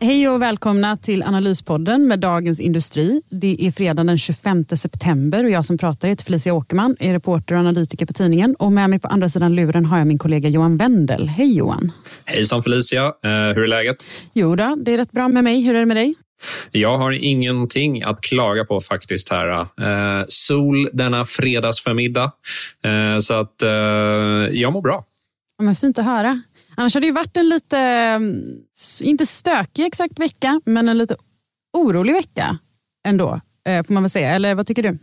Hej och välkomna till Analyspodden med Dagens Industri. Det är fredag den 25 september och jag som pratar heter Felicia Åkerman, är reporter och analytiker på tidningen. Och med mig på andra sidan luren har jag min kollega Johan Wendel. Hej Johan! Hejsan Felicia, uh, hur är läget? Jo då, det är rätt bra med mig. Hur är det med dig? Jag har ingenting att klaga på faktiskt här. Uh, sol denna fredagsförmiddag. Uh, så att jag mår bra. Ja, men fint att höra. Annars har det ju varit en lite, mm, inte stökig exakt vecka, men en lite orolig vecka ändå, eh, får man väl säga. Eller vad tycker du?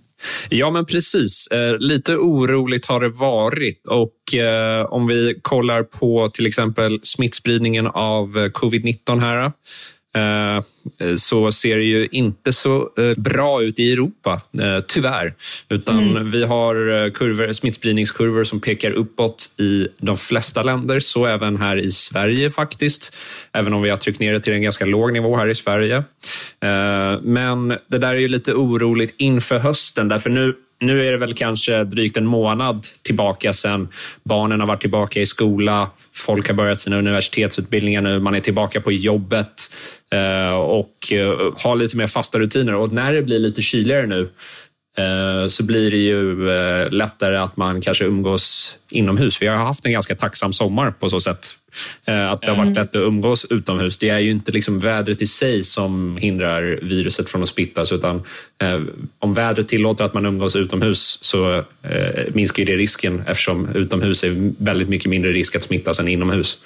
Ja, men precis. Eh, lite oroligt har det varit och eh, om vi kollar på till exempel smittspridningen av eh, covid-19 här så ser det ju inte så eh, bra ut i Europa, eh, tyvärr. Utan mm. vi har kurvor, smittspridningskurvor som pekar uppåt i de flesta länder, så även här i Sverige faktiskt. Även om vi har tryckt ner det till en ganska låg nivå här i Sverige. Men det där är ju lite oroligt inför hösten, därför nu nu är det väl kanske drygt en månad tillbaka sen barnen har varit tillbaka i skola, folk har börjat sina universitetsutbildningar nu, man är tillbaka på jobbet eh, och eh, har lite mer fasta rutiner. Och när det blir lite kyligare nu eh, så blir det ju lättare att man kanske umgås inomhus. Vi har haft en ganska tacksam sommar på så sätt. Eh, att det har varit mm. lätt att umgås utomhus. Det är ju inte liksom vädret i sig som hindrar viruset från att smittas utan eh, om vädret tillåter att man umgås utomhus så eh, minskar det risken eftersom utomhus är väldigt mycket mindre risk att smittas än inomhus.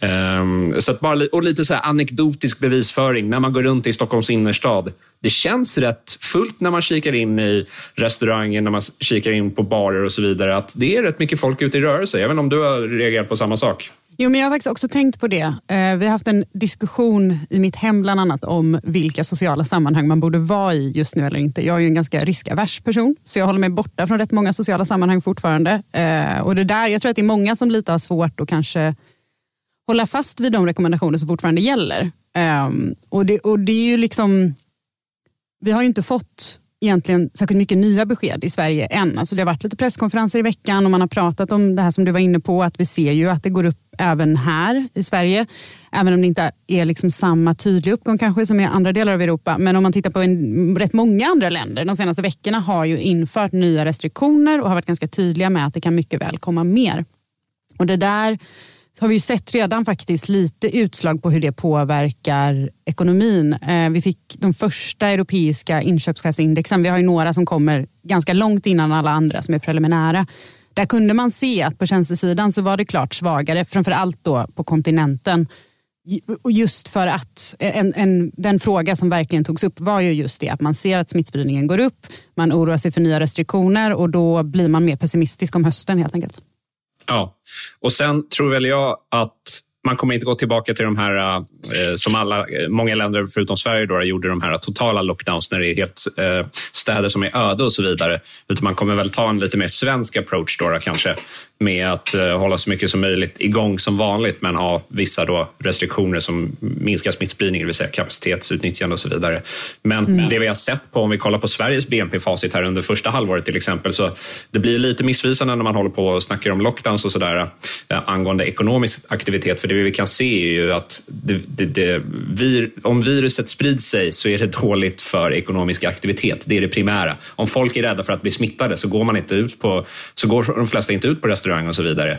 Ehm, så att bara, och lite så anekdotisk bevisföring när man går runt i Stockholms innerstad. Det känns rätt fullt när man kikar in i restauranger, när man kikar in på barer och så vidare. Att det är rätt mycket folk ute i rörelse. Jag vet inte om du har reagerat på samma sak. Jo, men jag har faktiskt också tänkt på det. Eh, vi har haft en diskussion i mitt hem bland annat om vilka sociala sammanhang man borde vara i just nu eller inte. Jag är ju en ganska riskavers person, så jag håller mig borta från rätt många sociala sammanhang fortfarande. Eh, och det där, jag tror att det är många som lite har svårt att kanske hålla fast vid de rekommendationer som fortfarande gäller. Ehm, och det, och det är ju liksom... Vi har ju inte fått egentligen särskilt mycket nya besked i Sverige än. Alltså det har varit lite presskonferenser i veckan och man har pratat om det här som du var inne på, att vi ser ju att det går upp även här i Sverige. Även om det inte är liksom samma tydliga uppgång kanske som i andra delar av Europa. Men om man tittar på en, rätt många andra länder de senaste veckorna har ju infört nya restriktioner och har varit ganska tydliga med att det kan mycket väl komma mer. Och det där har vi ju sett redan faktiskt lite utslag på hur det påverkar ekonomin. Eh, vi fick de första europeiska inköpschefsindexen. Vi har ju några som kommer ganska långt innan alla andra som är preliminära. Där kunde man se att på tjänstesidan så var det klart svagare, framför allt då på kontinenten. Just för att eh, en, en, den fråga som verkligen togs upp var ju just det att man ser att smittspridningen går upp, man oroar sig för nya restriktioner och då blir man mer pessimistisk om hösten helt enkelt. Ja, och sen tror väl jag att man kommer inte gå tillbaka till de här eh, som alla, många länder förutom Sverige då, gjorde de här totala lockdowns när det är helt eh, städer som är öde och så vidare. Utan man kommer väl ta en lite mer svensk approach då, då kanske med att eh, hålla så mycket som möjligt igång som vanligt men ha vissa då restriktioner som minskar smittspridning, det vill säga kapacitetsutnyttjande och så vidare. Men mm. det vi har sett på, om vi kollar på Sveriges BNP-facit här under första halvåret till exempel, så det blir lite missvisande när man håller på och snackar om lockdowns och sådär eh, angående ekonomisk aktivitet. För det vi kan se är ju att det, det, det, vir, om viruset sprids sig så är det dåligt för ekonomisk aktivitet. Det är det primära. Om folk är rädda för att bli smittade så går man inte ut på, så går de flesta inte ut på restaurang och så vidare.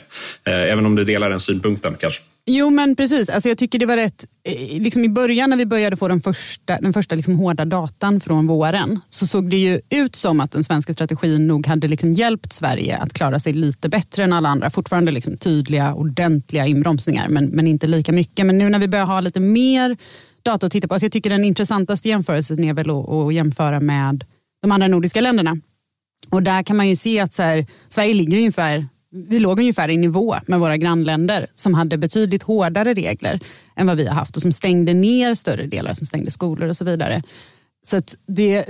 Eh, även om du delar den synpunkten kanske. Jo men precis, alltså jag tycker det var rätt, eh, liksom i början när vi började få den första, den första liksom hårda datan från våren så såg det ju ut som att den svenska strategin nog hade liksom hjälpt Sverige att klara sig lite bättre än alla andra. Fortfarande liksom tydliga, ordentliga inbromsningar men, men inte lika mycket. Men nu när vi börjar ha lite mer data att titta på, alltså jag tycker den intressantaste jämförelsen är väl att, att jämföra med de andra nordiska länderna. Och där kan man ju se att så här, Sverige ligger ungefär vi låg ungefär i nivå med våra grannländer som hade betydligt hårdare regler än vad vi har haft och som stängde ner större delar, som stängde skolor och så vidare. Så det,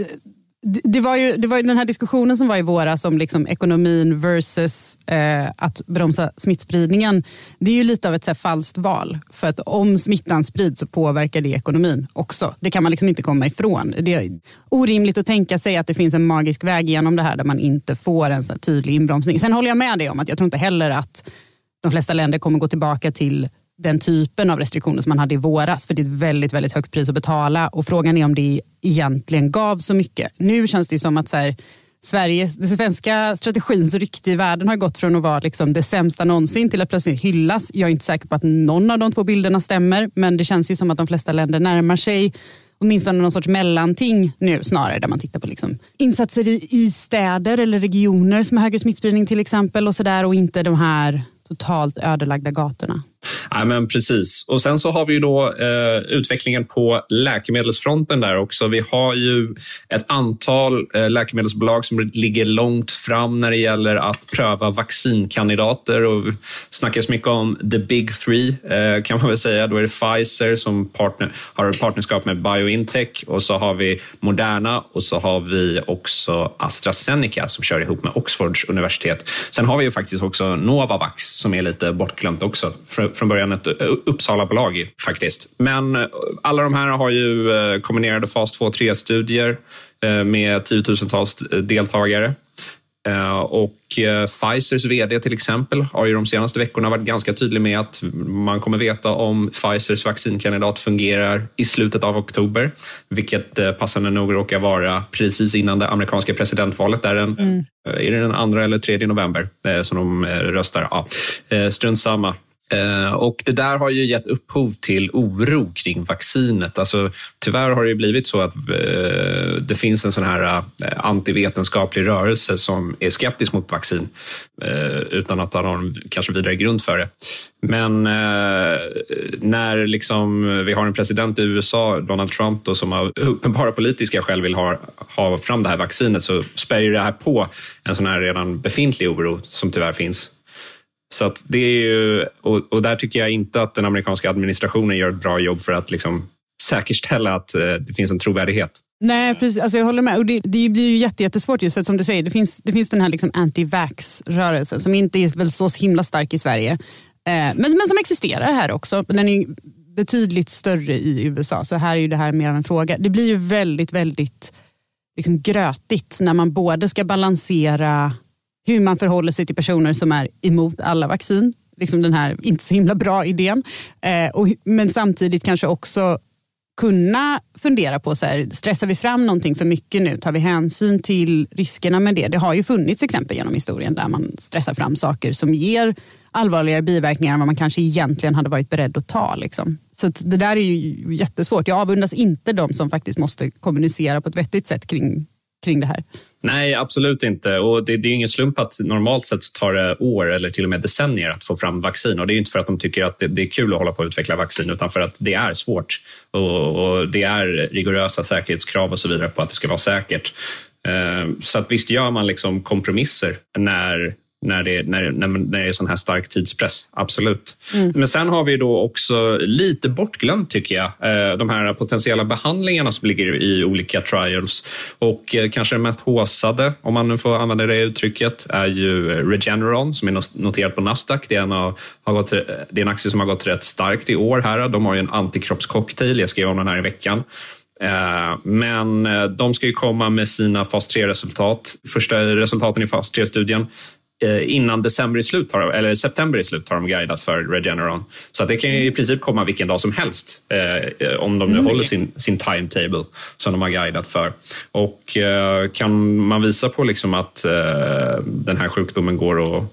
det var ju det var ju den här diskussionen som var i våras om liksom ekonomin versus eh, att bromsa smittspridningen. Det är ju lite av ett så här, falskt val. För att om smittan sprids så påverkar det ekonomin också. Det kan man liksom inte komma ifrån. Det är orimligt att tänka sig att det finns en magisk väg genom det här där man inte får en så tydlig inbromsning. Sen håller jag med dig om att jag tror inte heller att de flesta länder kommer gå tillbaka till den typen av restriktioner som man hade i våras. För det är ett väldigt, väldigt högt pris att betala och frågan är om det egentligen gav så mycket. Nu känns det ju som att så här, Sveriges, den svenska strategins rykte i världen har gått från att vara liksom det sämsta någonsin till att plötsligt hyllas. Jag är inte säker på att någon av de två bilderna stämmer men det känns ju som att de flesta länder närmar sig åtminstone någon sorts mellanting nu snarare där man tittar på liksom insatser i, i städer eller regioner som har högre smittspridning till exempel och sådär och inte de här totalt ödelagda gatorna. Ja, men precis. Och sen så har vi ju då eh, utvecklingen på läkemedelsfronten där också. Vi har ju ett antal eh, läkemedelsbolag som ligger långt fram när det gäller att pröva vaccinkandidater och snackas mycket om the big three eh, kan man väl säga. Då är det Pfizer som partner, har partnerskap med Biointech och så har vi Moderna och så har vi också AstraZeneca som kör ihop med Oxfords universitet. Sen har vi ju faktiskt också Novavax som är lite bortglömt också från början ett Uppsala-bolag faktiskt. Men eh, alla de här har ju eh, kombinerade fas 2-3-studier eh, med tiotusentals deltagare. Och Pfizers vd till exempel har ju de senaste veckorna varit ganska tydlig med att man kommer veta om Pfizers vaccinkandidat fungerar i slutet av oktober, vilket passande nog råkar vara precis innan det amerikanska presidentvalet. Där den, mm. Är det den andra eller tredje november som de röstar? Ja, strunt samma. Eh, och det där har ju gett upphov till oro kring vaccinet. Alltså, tyvärr har det blivit så att eh, det finns en sån här eh, antivetenskaplig rörelse som är skeptisk mot vaccin utan att ha någon kanske vidare grund för det. Men när liksom vi har en president i USA, Donald Trump, då, som av uppenbara politiska skäl vill ha, ha fram det här vaccinet så spär det här på en sån här redan befintlig oro som tyvärr finns. Så att det är ju, och, och, där tycker jag inte att den amerikanska administrationen gör ett bra jobb för att liksom säkerställa att eh, det finns en trovärdighet. Nej, precis. Alltså jag håller med. Och det, det blir ju jättesvårt just för att som du säger, det finns, det finns den här liksom anti-vax-rörelsen som inte är väl så himla stark i Sverige. Eh, men, men som existerar här också. Den är betydligt större i USA, så här är ju det här mer av en fråga. Det blir ju väldigt, väldigt liksom grötigt när man både ska balansera hur man förhåller sig till personer som är emot alla vaccin. Liksom den här inte så himla bra idén. Eh, och, men samtidigt kanske också kunna fundera på, så här, stressar vi fram någonting för mycket nu? Tar vi hänsyn till riskerna med det? Det har ju funnits exempel genom historien där man stressar fram saker som ger allvarligare biverkningar än vad man kanske egentligen hade varit beredd att ta. Liksom. Så det där är ju jättesvårt. Jag avundas inte de som faktiskt måste kommunicera på ett vettigt sätt kring, kring det här. Nej, absolut inte. Och det, det är ingen slump att normalt sett tar det år eller till och med decennier att få fram vaccin. Och Det är inte för att de tycker att det, det är kul att hålla på att utveckla vaccin utan för att det är svårt. Och, och, Det är rigorösa säkerhetskrav och så vidare på att det ska vara säkert. Eh, så att visst gör man liksom kompromisser när när det, när, när, när det är sån här stark tidspress. Absolut. Mm. Men sen har vi då också lite bortglömt, tycker jag, eh, de här potentiella behandlingarna som ligger i olika trials. Och eh, kanske den mest håsade, om man nu får använda det uttrycket, är ju Regeneron som är noterat på Nasdaq. Det är en, av, har gått, det är en aktie som har gått rätt starkt i år. här. De har ju en antikroppscocktail, jag skrev om den här i veckan. Eh, men de ska ju komma med sina fas 3-resultat. Första resultaten i fas 3-studien Eh, innan december i slut har, eller september i slut har de guidat för Regeneron. Så det kan i princip komma vilken dag som helst eh, om de nu mm. håller sin, sin timetable som de har guidat för. Och eh, kan man visa på liksom att eh, den här sjukdomen går att,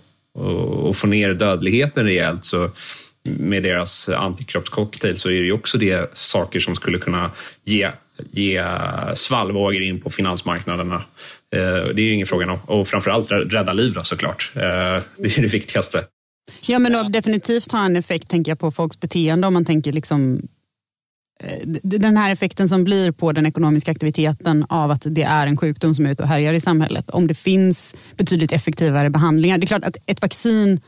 att få ner dödligheten rejält så med deras antikroppscocktail så är det ju också det saker som skulle kunna ge, ge svallvågor in på finansmarknaderna. Eh, det är ju ingen fråga om. Och framförallt rädda liv då, såklart. Eh, det är det viktigaste. Ja, men definitivt ha en effekt tänker jag, på folks beteende om man tänker liksom eh, den här effekten som blir på den ekonomiska aktiviteten av att det är en sjukdom som är ute och härjar i samhället. Om det finns betydligt effektivare behandlingar. Det är klart att ett vaccin,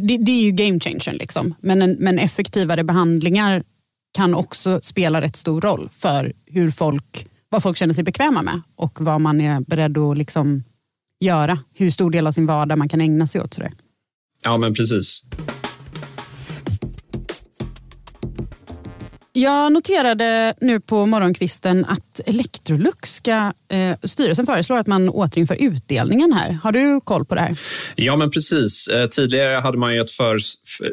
det, är ju game changern. liksom. Men, en, men effektivare behandlingar kan också spela rätt stor roll för hur folk, vad folk känner sig bekväma med och vad man är beredd att liksom göra. Hur stor del av sin vardag man kan ägna sig åt. Sådär. Ja, men precis. Jag noterade nu på morgonkvisten att Electrolux ska, eh, styrelsen föreslår att man återinför utdelningen här. Har du koll på det här? Ja, men precis. Eh, tidigare hade man ju ett för,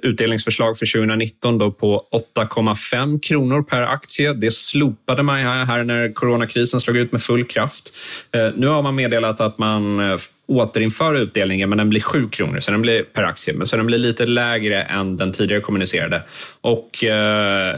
utdelningsförslag för 2019 då på 8,5 kronor per aktie. Det slopade man här när coronakrisen slog ut med full kraft. Eh, nu har man meddelat att man eh, återinföra utdelningen, men den blir 7 kronor så den blir per aktie. Så den blir lite lägre än den tidigare kommunicerade. Och eh,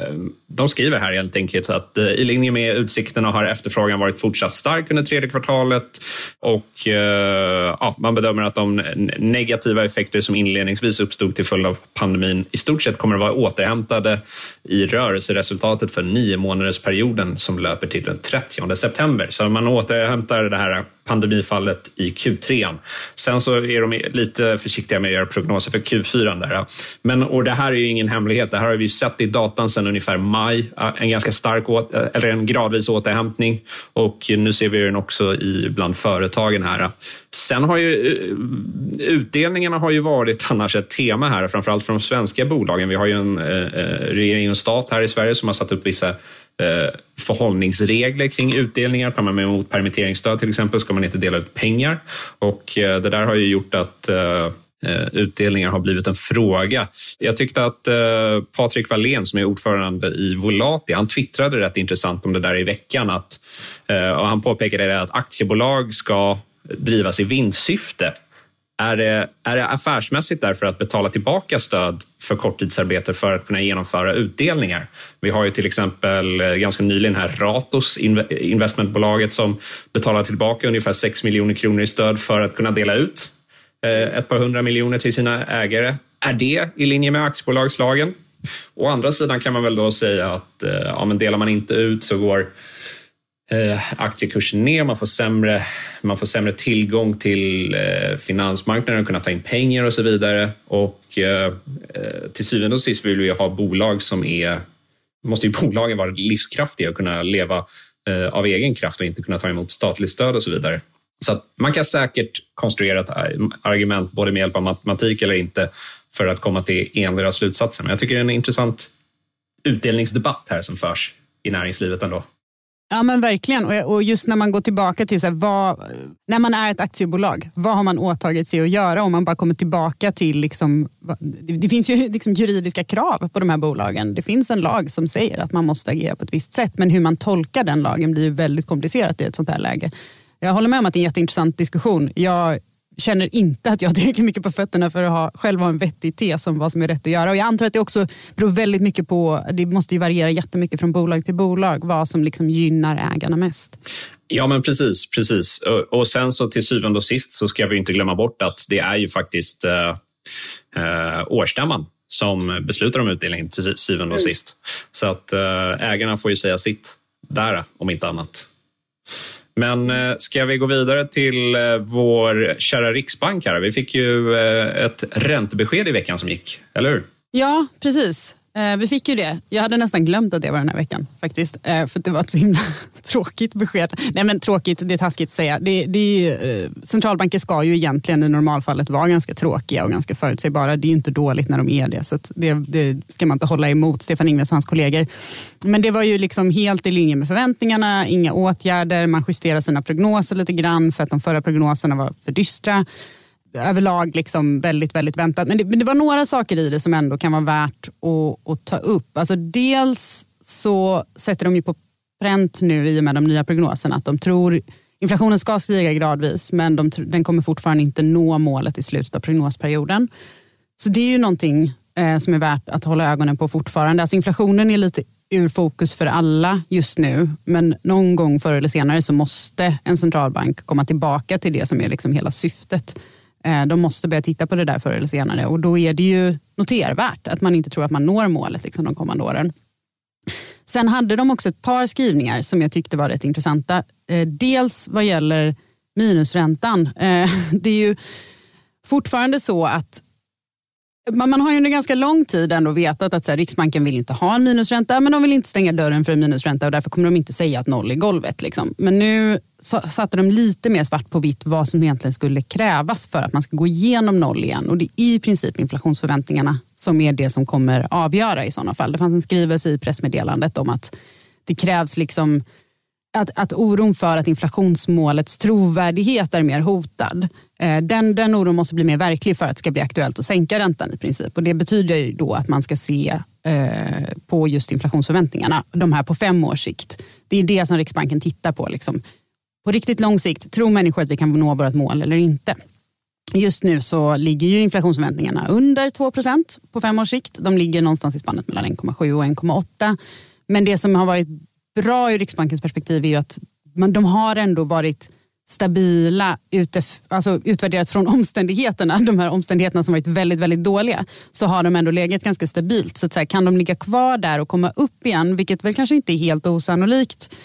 de skriver här helt enkelt att eh, i linje med utsikterna har efterfrågan varit fortsatt stark under tredje kvartalet och eh, ja, man bedömer att de negativa effekter som inledningsvis uppstod till följd av pandemin i stort sett kommer att vara återhämtade i rörelseresultatet för nio månadersperioden som löper till den 30 september. Så man återhämtar det här pandemifallet i Q3. Sen så är de lite försiktiga med att göra prognoser för Q4. Där. Men, och det här är ju ingen hemlighet. Det här har vi sett i datan sedan ungefär maj. En ganska stark eller en gradvis återhämtning och nu ser vi den också i bland företagen här. Sen har ju eh, utdelningarna har ju varit annars ett tema här, framförallt för de svenska bolagen. Vi har ju en eh, eh regering och stat här i Sverige som har satt upp vissa Eh, förhållningsregler kring utdelningar. Tar man emot permitteringsstöd till exempel ska man inte dela ut pengar och eh, det där har ju gjort att eh, utdelningar har blivit en fråga. Jag tyckte att Patrik Wallén som är ordförande i Volati, han twittrade rätt intressant om det där i veckan. Att, och han påpekade att aktiebolag ska drivas i vinstsyfte är det, är det affärsmässigt därför att betala tillbaka stöd för korttidsarbete för att kunna genomföra utdelningar? Vi har ju till exempel eh, ganska nyligen här Ratos, investmentbolaget som betalar tillbaka ungefär 6 miljoner kronor i stöd för att kunna dela ut eh, ett par hundra miljoner till sina ägare. Är det i linje med aktiebolagslagen? Å andra sidan kan man väl då säga att eh, ja, men delar man inte ut så går Eh, aktiekursen ner, man får, sämre, man får sämre tillgång till eh, finansmarknaden, kunna ta in pengar och så vidare. Och eh, eh till syvende och sist vill vi ha bolag som är, måste ju bolagen vara livskraftiga och kunna leva eh, av egen kraft och inte kunna ta emot statligt stöd och så vidare. Så man kan säkert konstruera ett argument både med hjälp av matematik eller inte för att komma till endera slutsatsen. Men jag tycker det är en intressant utdelningsdebatt här som förs i näringslivet ändå. Ja men verkligen. Och just när man går tillbaka till så här, vad, när man är ett aktiebolag, vad har man åtagit sig att göra? Om man bara kommer tillbaka till, liksom, det finns ju liksom juridiska krav på de här bolagen. Det finns en lag som säger att man måste agera på ett visst sätt, men hur man tolkar den lagen blir ju väldigt komplicerat i ett sånt här läge. Jag håller med om att det är en jätteintressant diskussion. Jag känner inte att jag har tillräckligt mycket på fötterna för att ha, själv ha en vettig tes om vad som är rätt att göra. Och jag antar att det också beror väldigt mycket på, det måste ju variera jättemycket från bolag till bolag, vad som liksom gynnar ägarna mest. Ja, men precis. precis. Och, sen så till syvende och sist så ska vi inte glömma bort att det är ju faktiskt eh, eh, årsstämman som beslutar om utdelningen till syvende och mm. sist. Så att eh, ägarna får ju säga sitt där, om inte annat. Men eh, ska vi gå vidare till eh, vår kära Riksbank? Här? Vi fick ju eh, ett räntebesked i veckan som gick, eller hur? Ja, precis. Eh, vi fick ju det. Jag hade nästan glömt att det var den här veckan faktiskt. Eh, för det var ett så himla tråkigt besked. Nej men tråkigt, det är taskigt att säga. Det, det, eh, centralbanker ska ju egentligen i normalfallet vara ganska tråkiga och ganska förutsägbara. Det är ju inte dåligt när de är det. Så det, det, ska man inte hålla emot Stefan Ingves och hans kollegor. Men det var ju liksom helt i linje med förväntningarna. Inga åtgärder. Man justerade sina prognoser lite grann för att de förra prognoserna var för dystra överlag liksom väldigt, väldigt väntat. Men det, men det, var några saker i det som ändå kan vara värt att, att ta upp. Alltså dels så sätter de ju på pränt nu i och med de nya prognoserna att de tror inflationen ska stiga gradvis men de, den kommer fortfarande inte nå målet i slutet av prognosperioden. Så det är ju någonting eh, som är värt att hålla ögonen på fortfarande. Alltså inflationen är lite ur fokus för alla just nu. Men någon gång förr eller senare så måste en centralbank komma tillbaka till det som är liksom hela syftet. Eh, de måste börja titta på det där förr eller senare och då är det ju notervärt att man inte tror att man når målet liksom de kommande åren. Sen hade de också ett par skrivningar som jag tyckte var rätt intressanta. Eh, dels vad gäller minusräntan. Eh, det är ju fortfarande så att man, man har ju under ganska lång tid ändå vetat att så här, Riksbanken vill inte ha en minusränta, men de vill inte stänga dörren för en minusränta och därför kommer de inte säga att noll är golvet. Liksom. Men nu satte de lite mer svart på vitt vad som egentligen skulle krävas för att man ska gå igenom noll igen. Och det är i princip inflationsförväntningarna som är det som kommer avgöra i sådana fall. Det fanns en skrivelse i pressmeddelandet om att det krävs liksom att, att oron för att inflationsmålets trovärdighet är mer hotad. Eh, den, den oron måste bli mer verklig för att det ska bli aktuellt att sänka räntan i princip. Och det betyder ju då att man ska se eh, på just inflationsförväntningarna, de här på fem års sikt. Det är det som Riksbanken tittar på. Liksom. På riktigt lång sikt, tror människor att vi kan nå vårt mål eller inte? Just nu så ligger ju inflationsförväntningarna under 2% på fem års sikt. De ligger någonstans i spannet mellan 1,7 och 1,8. Men det som har varit bra ur Riksbankens perspektiv är ju att man, de har ändå varit stabila utef- alltså utvärderat från omständigheterna, de här omständigheterna som varit väldigt, väldigt dåliga, så har de ändå legat ganska stabilt. Så, att så kan de ligga kvar där och komma upp igen, vilket väl kanske inte är helt osannolikt,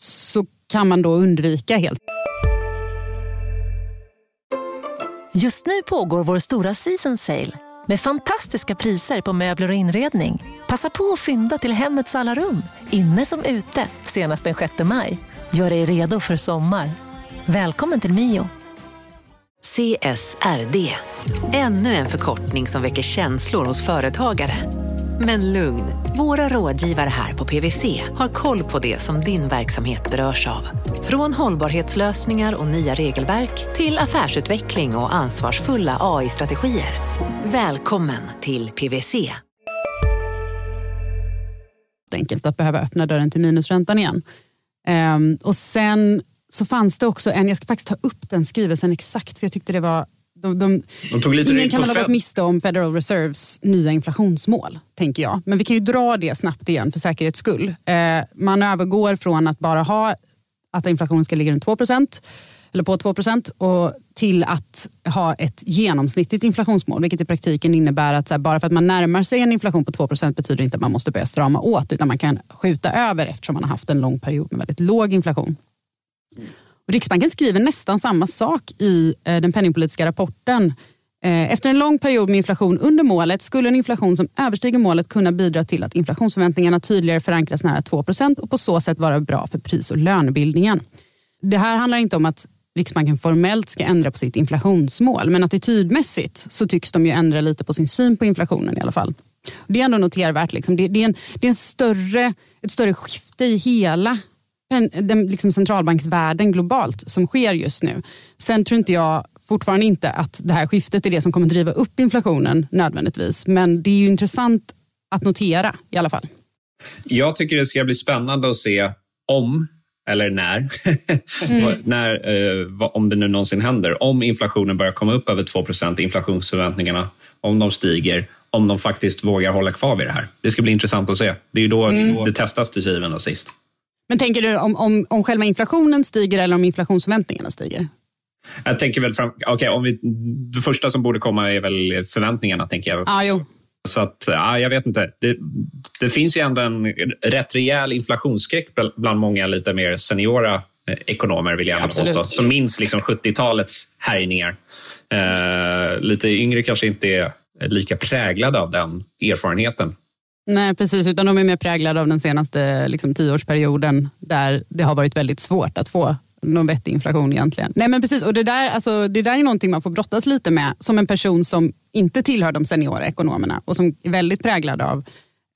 så kan man då undvika helt. Just nu pågår vår stora season sale med fantastiska priser på möbler och inredning. Passa på att fynda till hemmets alla rum, inne som ute, senast den 6 maj. Gör dig redo för sommar. Välkommen till Mio. CSRD, ännu en förkortning som väcker känslor hos företagare. Men lugn, våra rådgivare här på PWC har koll på det som din verksamhet berörs av. Från hållbarhetslösningar och nya regelverk till affärsutveckling och ansvarsfulla AI-strategier. Välkommen till PWC. Enkelt att behöva öppna dörren till minusräntan igen. Um, och sen så fanns det också en, jag ska faktiskt ta upp den skrivelsen exakt för jag tyckte det var de, de, de tog lite ingen kan väl ha gått miste om Federal Reserves nya inflationsmål, tänker jag. Men vi kan ju dra det snabbt igen för säkerhets skull. Eh, man övergår från att bara ha att inflationen ska ligga runt 2 eller på 2 och till att ha ett genomsnittligt inflationsmål, vilket i praktiken innebär att här, bara för att man närmar sig en inflation på 2 betyder inte att man måste börja strama åt, utan man kan skjuta över eftersom man har haft en lång period med väldigt låg inflation. Mm. Riksbanken skriver nästan samma sak i eh, den penningpolitiska rapporten. Eh, efter en lång period med inflation under målet skulle en inflation som överstiger målet kunna bidra till att inflationsförväntningarna tydligare förankras nära 2% och på så sätt vara bra för pris och lönebildningen. Det här handlar inte om att Riksbanken formellt ska ändra på sitt inflationsmål men attitydmässigt så tycks de ju ändra lite på sin syn på inflationen i alla fall. Det är ändå notervärt. Liksom. Det, det, är, en, det är en större, ett större skifte i hela den liksom centralbanksvärlden globalt som sker just nu. Sen tror inte jag fortfarande inte att det här skiftet är det som kommer driva upp inflationen nödvändigtvis. Men det är ju intressant att notera i alla fall. Jag tycker det ska bli spännande att se om eller när, mm. när eh, om det nu någonsin händer, om inflationen börjar komma upp över 2% inflationsförväntningarna, om de stiger, om de faktiskt vågar hålla kvar vid det här. Det ska bli intressant att se. Det är ju då mm. det testas till syvende och sist. Men tänker du om, om, om själva inflationen stiger eller om inflationsförväntningarna stiger? Jag tänker väl, fram, okay, om vi, det första som borde komma är väl förväntningarna, tänker jag. Ah, jo. Så att, ja, jag vet inte. Det, det finns ju ändå en rätt rejäl inflationsskräck bland många lite mer seniora eh, ekonomer, vill jag gärna påstå, som minns liksom 70-talets härjningar. Eh, lite yngre kanske inte är lika präglade av den erfarenheten. Nej, precis. Utan de är mer präglade av den senaste liksom, tioårsperioden där det har varit väldigt svårt att få någon vettig inflation egentligen. Nej men precis, och det där, alltså, det där är någonting man får brottas lite med som en person som inte tillhör de seniora ekonomerna och som är väldigt präglad av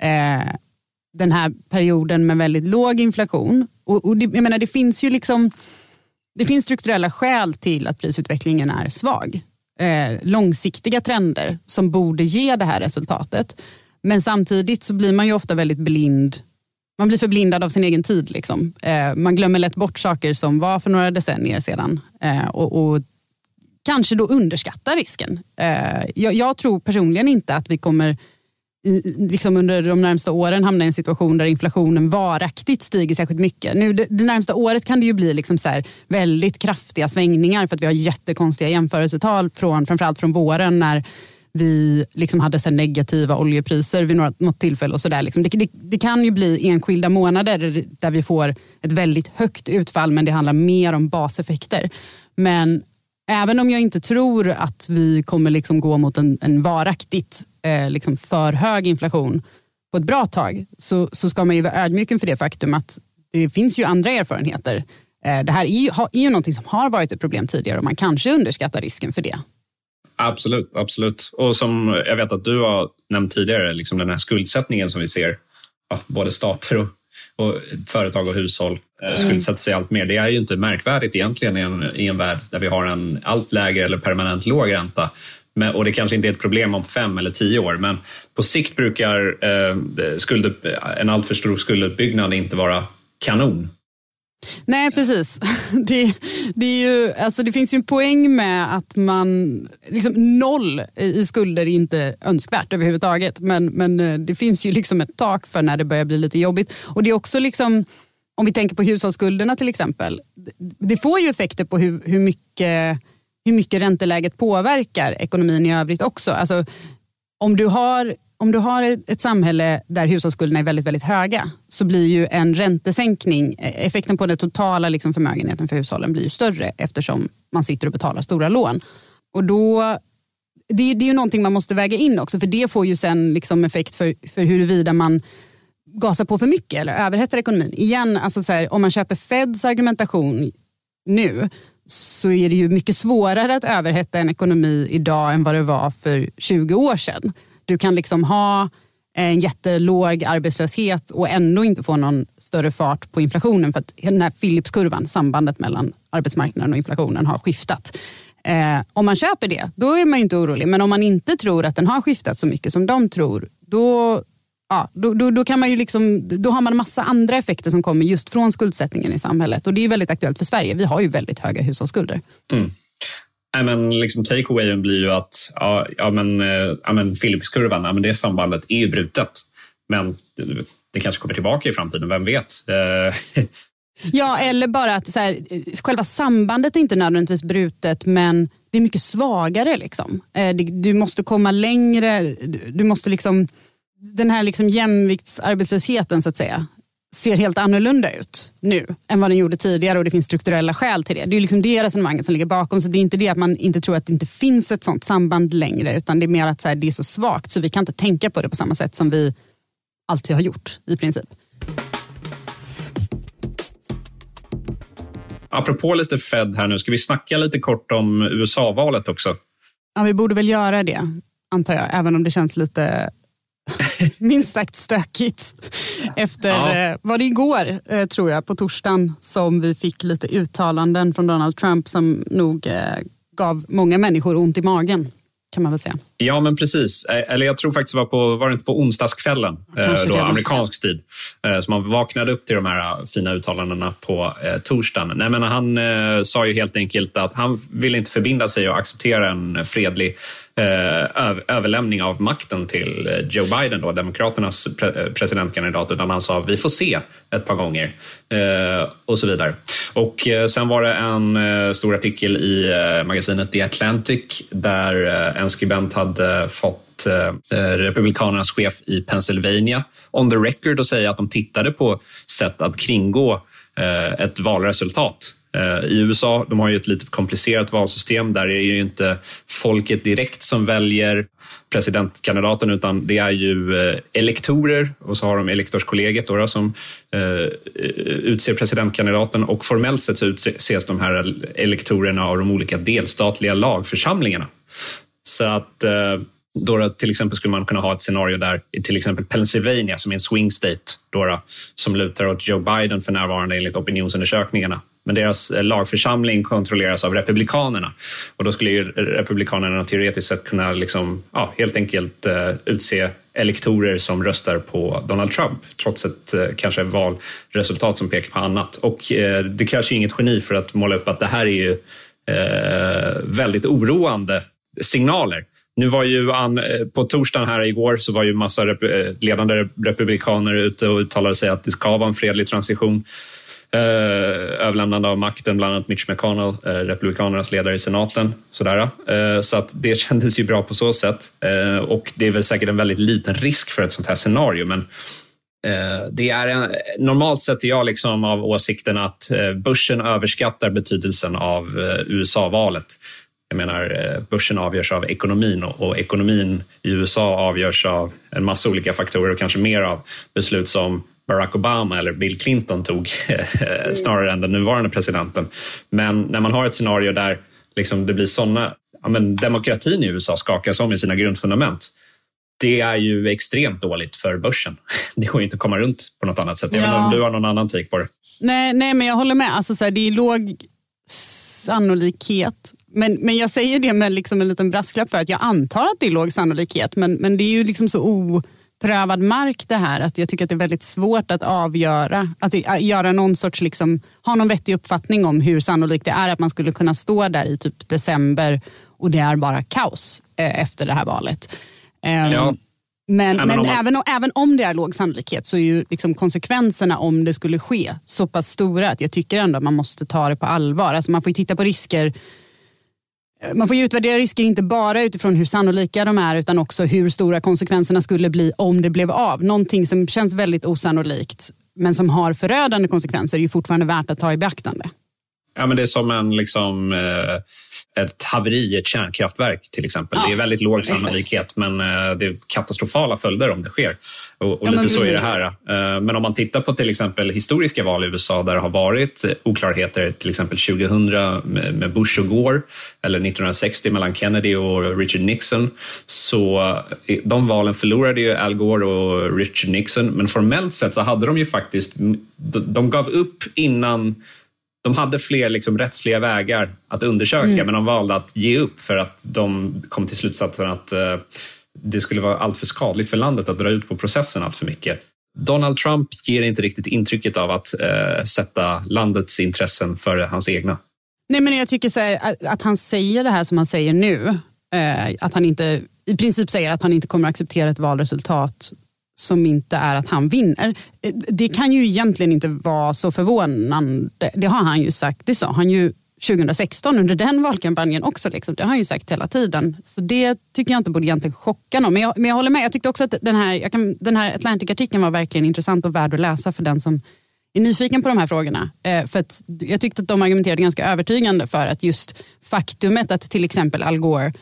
eh, den här perioden med väldigt låg inflation. Och, och det, jag menar, det finns ju liksom det finns strukturella skäl till att prisutvecklingen är svag. Eh, långsiktiga trender som borde ge det här resultatet. Men samtidigt så blir man ju ofta väldigt blind. Man blir förblindad av sin egen tid. Liksom. Eh, man glömmer lätt bort saker som var för några decennier sedan eh, och, och, kanske då underskattar risken. Eh, jag, jag, tror personligen inte att vi kommer i, liksom under de närmsta åren hamna i en situation där inflationen varaktigt stiger särskilt mycket. Nu, det, det närmsta året kan det ju bli liksom så väldigt kraftiga svängningar för att vi har jättekonstiga jämförelsetal från framförallt från våren när vi liksom hade så negativa oljepriser vid något, något tillfälle. och så där. Liksom. Det, det, det, kan ju bli enskilda månader där vi får ett väldigt högt utfall men det handlar mer om baseffekter. Men även om jag inte tror att vi kommer liksom gå mot en, en varaktigt eh, liksom för hög inflation på ett bra tag så, så ska man ju vara ödmjuk inför det faktum att det finns ju andra erfarenheter. Eh, det här är ju, är ju någonting som har varit ett problem tidigare och man kanske underskattar risken för det. Absolut, absolut. Och som jag vet att du har nämnt tidigare, liksom den här skuldsättningen som vi ser, ja, både stater och, och företag och hushåll eh, mm. skuldsätter sig allt mer. Det är ju inte märkvärdigt egentligen i en, i en värld där vi har en allt lägre eller permanent låg ränta. Men, och det kanske inte är ett problem om fem eller tio år, men på sikt brukar eh, skuld, en alltför stor skulduppbyggnad inte vara kanon. Nej, precis. Det, det, är ju, alltså det finns ju en poäng med att man... Liksom noll i skulder är inte önskvärt överhuvudtaget. Men, men eh, det finns ju liksom ett tak för när det börjar bli lite jobbigt. Och det är också liksom, Om vi tänker på hushållsskulderna till exempel. Det får ju effekter på hur, hur, mycket, hur mycket ränteläget påverkar ekonomin i övrigt också. Alltså, om du har om du har ett samhälle där hushållsskulderna är väldigt, väldigt höga så blir ju en räntesänkning, eh, effekten på den totala liksom förmögenheten för hushållen blir ju större eftersom man sitter och betalar stora lån. Och då, det, det är ju någonting man måste väga in också för det får ju sen liksom effekt för, för huruvida man gasar på för mycket eller överhettar ekonomin. Igen, alltså så här, om man köper Feds argumentation nu så är det ju mycket svårare att överhetta en ekonomi idag än vad det var för 20 år sedan. Du kan liksom ha en jättelåg arbetslöshet och ändå inte få någon större fart på inflationen för att den här Philipskurvan, sambandet mellan arbetsmarknaden och inflationen har skiftat. Eh, om man köper det, då är man inte orolig. Men om man inte tror att den har skiftat så mycket som de tror, då, ja, då, då, då, kan man ju liksom, då har man massa andra effekter som kommer just från skuldsättningen i samhället. Och det är väldigt aktuellt för Sverige. Vi har ju väldigt höga hushållsskulder. Mm. Nej, men liksom takeawayen blir ju att ja, ja, men, eh, ja, men Philipskurvan, ja, men det sambandet är ju brutet. Men det, det kanske kommer tillbaka i framtiden, vem vet? Eh. Ja, eller bara att så här, själva sambandet är inte nödvändigtvis brutet, men det är mycket svagare. Liksom. Eh, du måste komma längre. Du måste liksom, den här liksom jämviktsarbetslösheten, så att säga, ser helt annorlunda ut nu än vad den gjorde tidigare och det finns strukturella skäl till det. Det är liksom det resonemanget som ligger bakom. Så det är inte det att man inte tror att det inte finns ett sånt samband längre utan det är mer att så här, det är så svagt så vi kan inte tänka på det på samma sätt som vi alltid har gjort i princip. Apropå lite Fed här nu, ska vi snacka lite kort om USA-valet också? Ja, vi borde väl göra det, antar jag, även om det känns lite minst sagt stökigt. Efter, ja. eh, var det igår, eh, tror jag, på torsdagen som vi fick lite uttalanden från Donald Trump som nog eh, gav många människor ont i magen kan man väl säga. Ja, men precis. Eh, eller jag tror faktiskt det var på, var det inte på onsdagskvällen, eh, då, amerikansk tid, eh, så man vaknade upp till de här fina uttalandena på eh, torsdagen. Nej, men han eh, sa ju helt enkelt att han vill inte förbinda sig och acceptera en fredlig eh, överlämning av makten till Joe Biden, då, Demokraternas pre presidentkandidat, utan han sa vi får se ett par gånger eh, och så vidare. Och eh, sen var det en eh, stor artikel i eh, magasinet The Atlantic där eh, en skribent hade hade fått eh, eh, Republikanernas chef i Pennsylvania on the record och säga att de tittade på sätt att kringgå eh, ett valresultat I USA de har ju ett litet komplicerat valsystem. Där är det ju inte folket direkt som väljer presidentkandidaten utan det är ju elektorer och så har de elektorskollegiet då, som utser presidentkandidaten och formellt sett så utses de här elektorerna av de olika delstatliga lagförsamlingarna. Så att eh, då, till exempel skulle man kunna ha ett scenario där i till exempel Pennsylvania som är en swing state då, som lutar åt Joe Biden för närvarande enligt opinionsundersökningarna men deras eh, lagförsamling kontrolleras av Republikanerna. Och då skulle ju Republikanerna teoretiskt sett kunna liksom, ja, helt enkelt uh, utse elektorer som röstar på Donald Trump trots ett uh, kanske valresultat som pekar på annat. Och uh, det krävs ju inget geni för att måla upp att det här är ju väldigt oroande signaler nu var ju an, eh, på torsdagen här igår så var ju massa rep, eh, ledande republikaner ute och uttalade sig att det ska vara en fredlig transition. Eh, överlämnande av makten, bland annat Mitch McConnell, eh, republikanernas ledare i senaten. Sådär. Eh, eh så att det kändes ju bra på så sätt. Och det är väl säkert en väldigt liten risk för ett sånt här scenario, men det är en, normalt sett är jag liksom av åsikten att börsen överskattar betydelsen av USA-valet. Jag menar, börsen avgörs av ekonomin och ekonomin i USA avgörs av en massa olika faktorer och kanske mer av beslut som Barack Obama eller Bill Clinton tog mm. snarare än den nuvarande presidenten. Men när man har ett scenario där liksom det blir såna, ja, men demokratin i USA skakas om i sina grundfundament. Det är ju extremt dåligt för börsen. Det går inte att komma runt på något annat sätt. Jag ja. vet inte om du har någon annan take på det. Nej, nej men jag håller med. Alltså, så här, det är låg sannolikhet. Men, men jag säger det med liksom en liten brasklapp för att jag antar att det är låg sannolikhet. Men, men det är ju liksom så oprövad mark det här. Att jag tycker att det är väldigt svårt att avgöra, att göra någon sorts, liksom, ha någon vettig uppfattning om hur sannolikt det är att man skulle kunna stå där i typ december och det är bara kaos eh, efter det här valet. Um, ja. Men, men, men man... även, även om det är låg sannolikhet så är ju liksom konsekvenserna om det skulle ske så pass stora att jag tycker ändå att man måste ta det på allvar. Alltså man får titta på risker man får utvärdera risker inte bara utifrån hur sannolika de är utan också hur stora konsekvenserna skulle bli om det blev av. Någonting som känns väldigt osannolikt men som har förödande konsekvenser är ju fortfarande värt att ta i beaktande. Ja, men det är som en liksom, eh ett haveri i ett kärnkraftverk till exempel. Ja, det är väldigt låg sannolikhet exakt. men eh, det är katastrofala följder om det sker. Och, och ja, lite så är det här. Eh, men om man tittar på till exempel historiska val i USA där det har varit oklarheter, till exempel 2000 med Bush och Gore eller 1960 mellan Kennedy och Richard Nixon. Så eh, de valen förlorade ju Al Gore och Richard Nixon men formellt sett så hade de ju faktiskt, de gav upp innan de hade fler liksom rättsliga vägar att undersöka mm. men de valde att ge upp för att de kom till slutsatsen att uh, det skulle vara alltför skadligt för landet att dra ut på processen allt för mycket. Donald Trump ger inte riktigt intrycket av att uh, sätta landets intressen före hans egna. Nej, men jag tycker här, att, att, han säger det här som han säger nu, uh, att han inte i princip säger att han inte kommer att acceptera ett valresultat som inte är att han vinner. Det kan ju egentligen inte vara så förvånande. Det har han ju sagt. Det sa han ju 2016 under den valkampanjen också. Liksom. Det har han ju sagt hela tiden. Så det tycker jag inte borde egentligen chocka någon. Men jag, men jag håller med. Jag tyckte också att den här, kan, den här Atlantic-artikeln var verkligen intressant och värd att läsa för den som är nyfiken på de här frågorna. Eh, för att jag tyckte att de argumenterade ganska övertygande för att just faktumet att till exempel Al Gore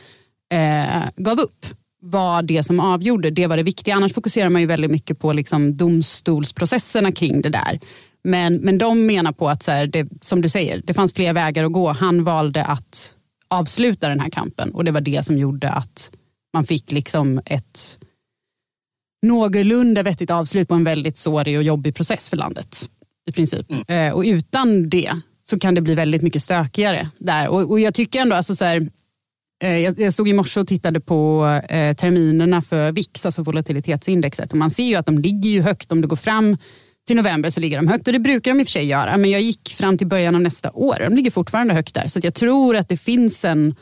eh, gav upp var det som avgjorde, det var det viktiga. Annars fokuserar man ju väldigt mycket på liksom domstolsprocesserna kring det där. Men, men de menar på att, så här, det, som du säger, det fanns fler vägar att gå. Han valde att avsluta den här kampen och det var det som gjorde att man fick liksom ett någorlunda vettigt avslut på en väldigt sårig och jobbig process för landet. i princip. Mm. Eh, och utan det så kan det bli väldigt mycket stökigare där. Och, och jag tycker ändå, alltså så här, Eh, jag, stod i morse och tittade på eh, terminerna för VIX, alltså volatilitetsindexet. Och man ser ju att de ligger ju högt. Om det går fram till november så ligger de högt och det brukar de i och för sig göra. Men jag gick fram till början av nästa år. De ligger fortfarande högt där. Så jag tror att det finns en,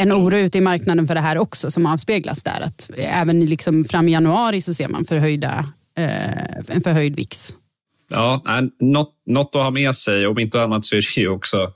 en oro ute i marknaden för det här också som avspeglas där. Att även liksom fram i januari så ser man förhöjda, eh, en förhöjd VIX. Ja, något, något att ha med sig. Om inte annat så är det ju också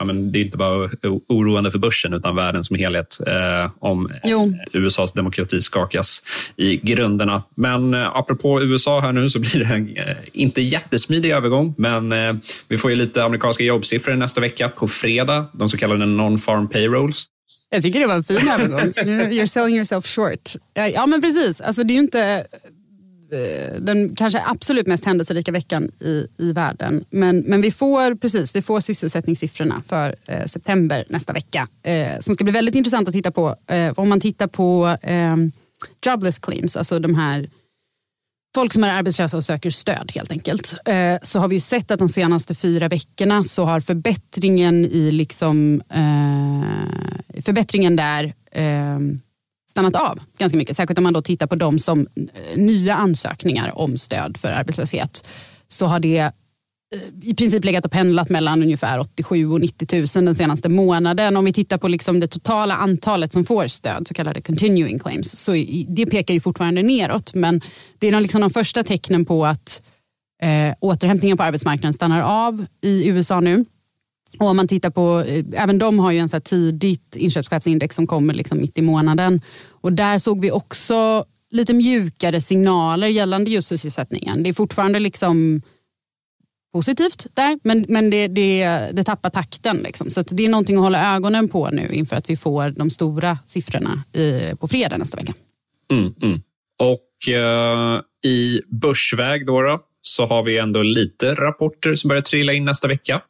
ja, men det är inte bara oroande för börsen utan världen som helhet eh, om jo. USAs demokrati skakas i grunderna. Men eh, apropå USA här nu så blir det en eh, inte jättesmidig övergång, men eh, vi får ju lite amerikanska jobbsiffror nästa vecka på fredag, de så kallade non-farm payrolls. Jag tycker det var en fin övergång. You're selling yourself short. Ja, men precis. Alltså, det är ju inte Eh, den kanske absolut mest händelserika veckan i, i världen. Men, men vi, får, precis, vi får sysselsättningssiffrorna för eh, september nästa vecka eh, som ska bli väldigt intressant att titta på. Eh, om man tittar på eh, jobless claims, alltså de här folk som är arbetslösa och söker stöd helt enkelt. Eh, så har vi ju sett att de senaste fyra veckorna så har förbättringen i liksom, eh, förbättringen där ehm, stannat av ganska mycket. Särskilt om man då tittar på de som eh, nya ansökningar om stöd för arbetslöshet så har det eh, i princip legat och pendlat mellan ungefär 87 och 90 000 den senaste månaden. Om vi tittar på liksom det totala antalet som får stöd, så kallade continuing claims, så det pekar ju fortfarande neråt. Men det är liksom de första tecknen på att eh, återhämtningen på arbetsmarknaden stannar av i USA nu. Och om man tittar på, eh, även de har ju en så tidigt inköpschefsindex som kommer liksom mitt i månaden. Och där såg vi också lite mjukare signaler gällande just sysselsättningen. Det är fortfarande liksom positivt där, men, men det, det, det tappar takten. Liksom. Så det är någonting att hålla ögonen på nu inför att vi får de stora siffrorna i, på fredag nästa vecka. Mm, mm. Och eh, i börsväg då, då, så har vi ändå lite rapporter som börjar trilla in nästa vecka.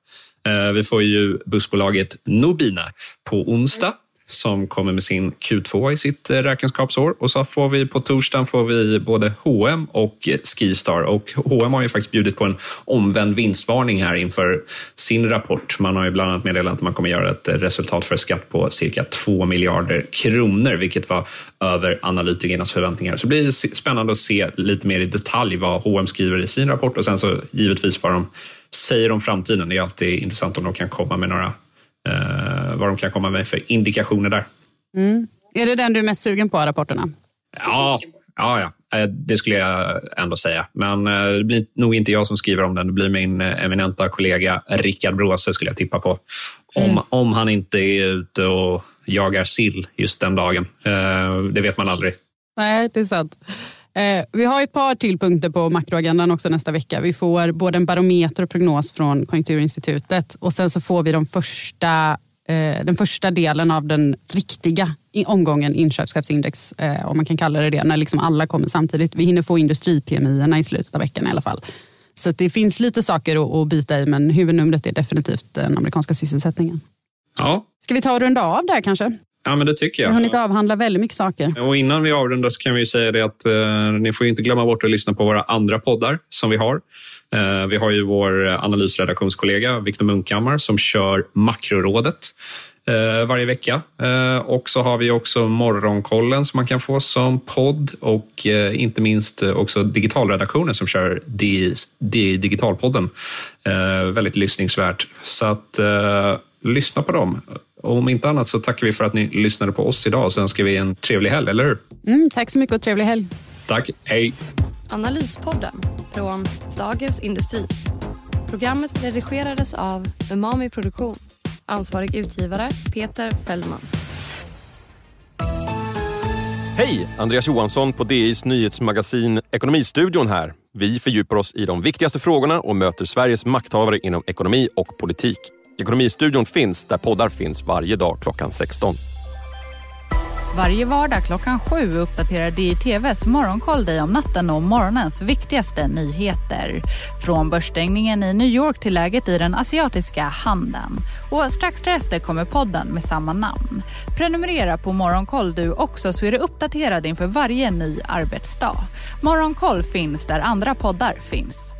Eh, vi får ju bussbolaget Nobina på onsdag som kommer med sin Q2 i sitt eh, räkenskapsår. Och så får vi på torsdagen får vi både H&M och Skistar. Och H&M har ju faktiskt bjudit på en omvänd vinstvarning här inför sin rapport. Man har ju bland annat meddelat att man kommer göra ett eh, resultat för skatt på cirka 2 miljarder kronor, vilket var över analytikernas förväntningar. Så det blir spännande att se lite mer i detalj vad H&M skriver i sin rapport och sen så givetvis vad de säger om framtiden. Det är alltid intressant om de kan komma med några eh, vad de kan komma med för indikationer där. Mm. Är det den du är mest sugen på, rapporterna? Ja, ja, ja, eh, det skulle jag ändå säga. Men eh, det blir nog inte jag som skriver om den. Det blir min eh, eminenta kollega Rickard Bråse skulle jag tippa på. Om, mm. om han inte är ute och jagar sill just den dagen. Det vet man aldrig. Nej, det är sant. Eh, vi har ett par till punkter på makroagendan också nästa vecka. Vi får både en barometer och prognos från Konjunkturinstitutet och sen så får vi de första, eh, den första delen av den riktiga omgången inköpschefsindex, eh, om man kan kalla det det, när liksom alla kommer samtidigt. Vi hinner få industri-PMI i slutet av veckan i alla fall. Så det finns lite saker att, bita i, men huvudnumret är definitivt den amerikanska sysselsättningen. Ja. Ska vi ta och runda av där kanske? Ja, men det tycker jag. Vi har hunnit avhandla väldigt mycket saker. Och innan vi avrundar så kan vi säga det att eh, ni får inte glömma bort att lyssna på våra andra poddar som vi har. Eh, vi har ju vår analysredaktionskollega Viktor Munkhammar som kör Makrorådet eh, varje vecka. Eh, och så har vi också Morgonkollen som man kan få som podd och eh, inte minst också Digitalredaktionen som kör di, di, Digitalpodden. Eh, väldigt lyssningsvärt. Så att lyssna på dem. Och om inte annat så tackar vi för att ni lyssnade på oss idag och så önskar vi en trevlig helg, eller hur? Mm, tack så mycket och trevlig helg. Tack, hej. Analyspodden från Dagens Industri. Programmet redigerades av Umami Produktion. Ansvarig utgivare Peter Fellman. Hej! Andreas Johansson på DIs nyhetsmagasin Ekonomistudion här. Vi fördjupar oss i de viktigaste frågorna och möter Sveriges makthavare inom ekonomi och politik. Ekonomistudion finns där poddar finns varje dag klockan 16. Varje vardag klockan sju uppdaterar DI-TVs Morgonkoll dig om natten och morgonens viktigaste nyheter. Från börsstängningen i New York till läget i den asiatiska handeln. Och strax därefter kommer podden med samma namn. Prenumerera på Morgonkoll du också så är du uppdaterad inför varje ny arbetsdag. Morgonkoll finns där andra poddar finns.